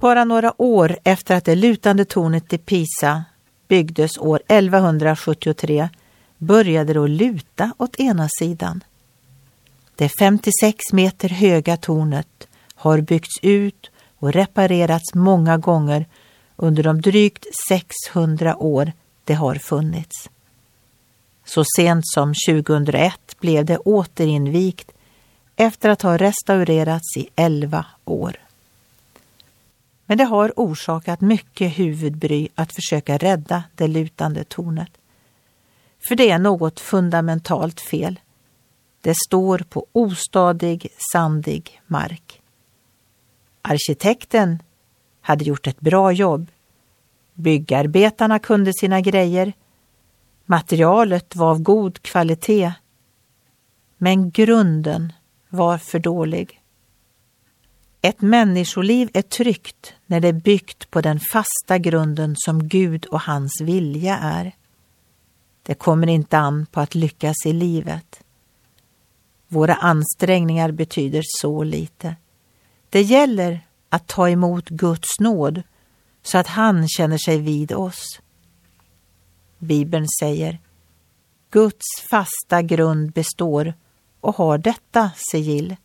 Bara några år efter att det lutande tornet i Pisa byggdes år 1173 började det att luta åt ena sidan. Det 56 meter höga tornet har byggts ut och reparerats många gånger under de drygt 600 år det har funnits. Så sent som 2001 blev det återinvigt efter att ha restaurerats i 11 år. Men det har orsakat mycket huvudbry att försöka rädda det lutande tornet. För det är något fundamentalt fel. Det står på ostadig, sandig mark. Arkitekten hade gjort ett bra jobb. Byggarbetarna kunde sina grejer. Materialet var av god kvalitet. Men grunden var för dålig. Ett människoliv är tryggt när det är byggt på den fasta grunden som Gud och hans vilja är. Det kommer inte an på att lyckas i livet. Våra ansträngningar betyder så lite. Det gäller att ta emot Guds nåd så att han känner sig vid oss. Bibeln säger Guds fasta grund består och har detta sigill.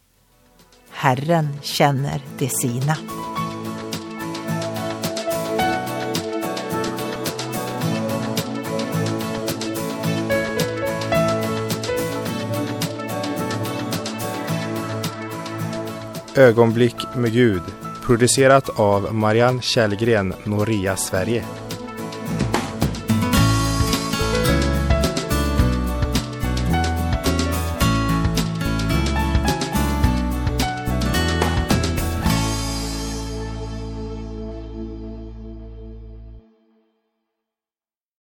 Herren känner de sina. Ögonblick med Gud producerat av Marianne Källgren, Noria Sverige.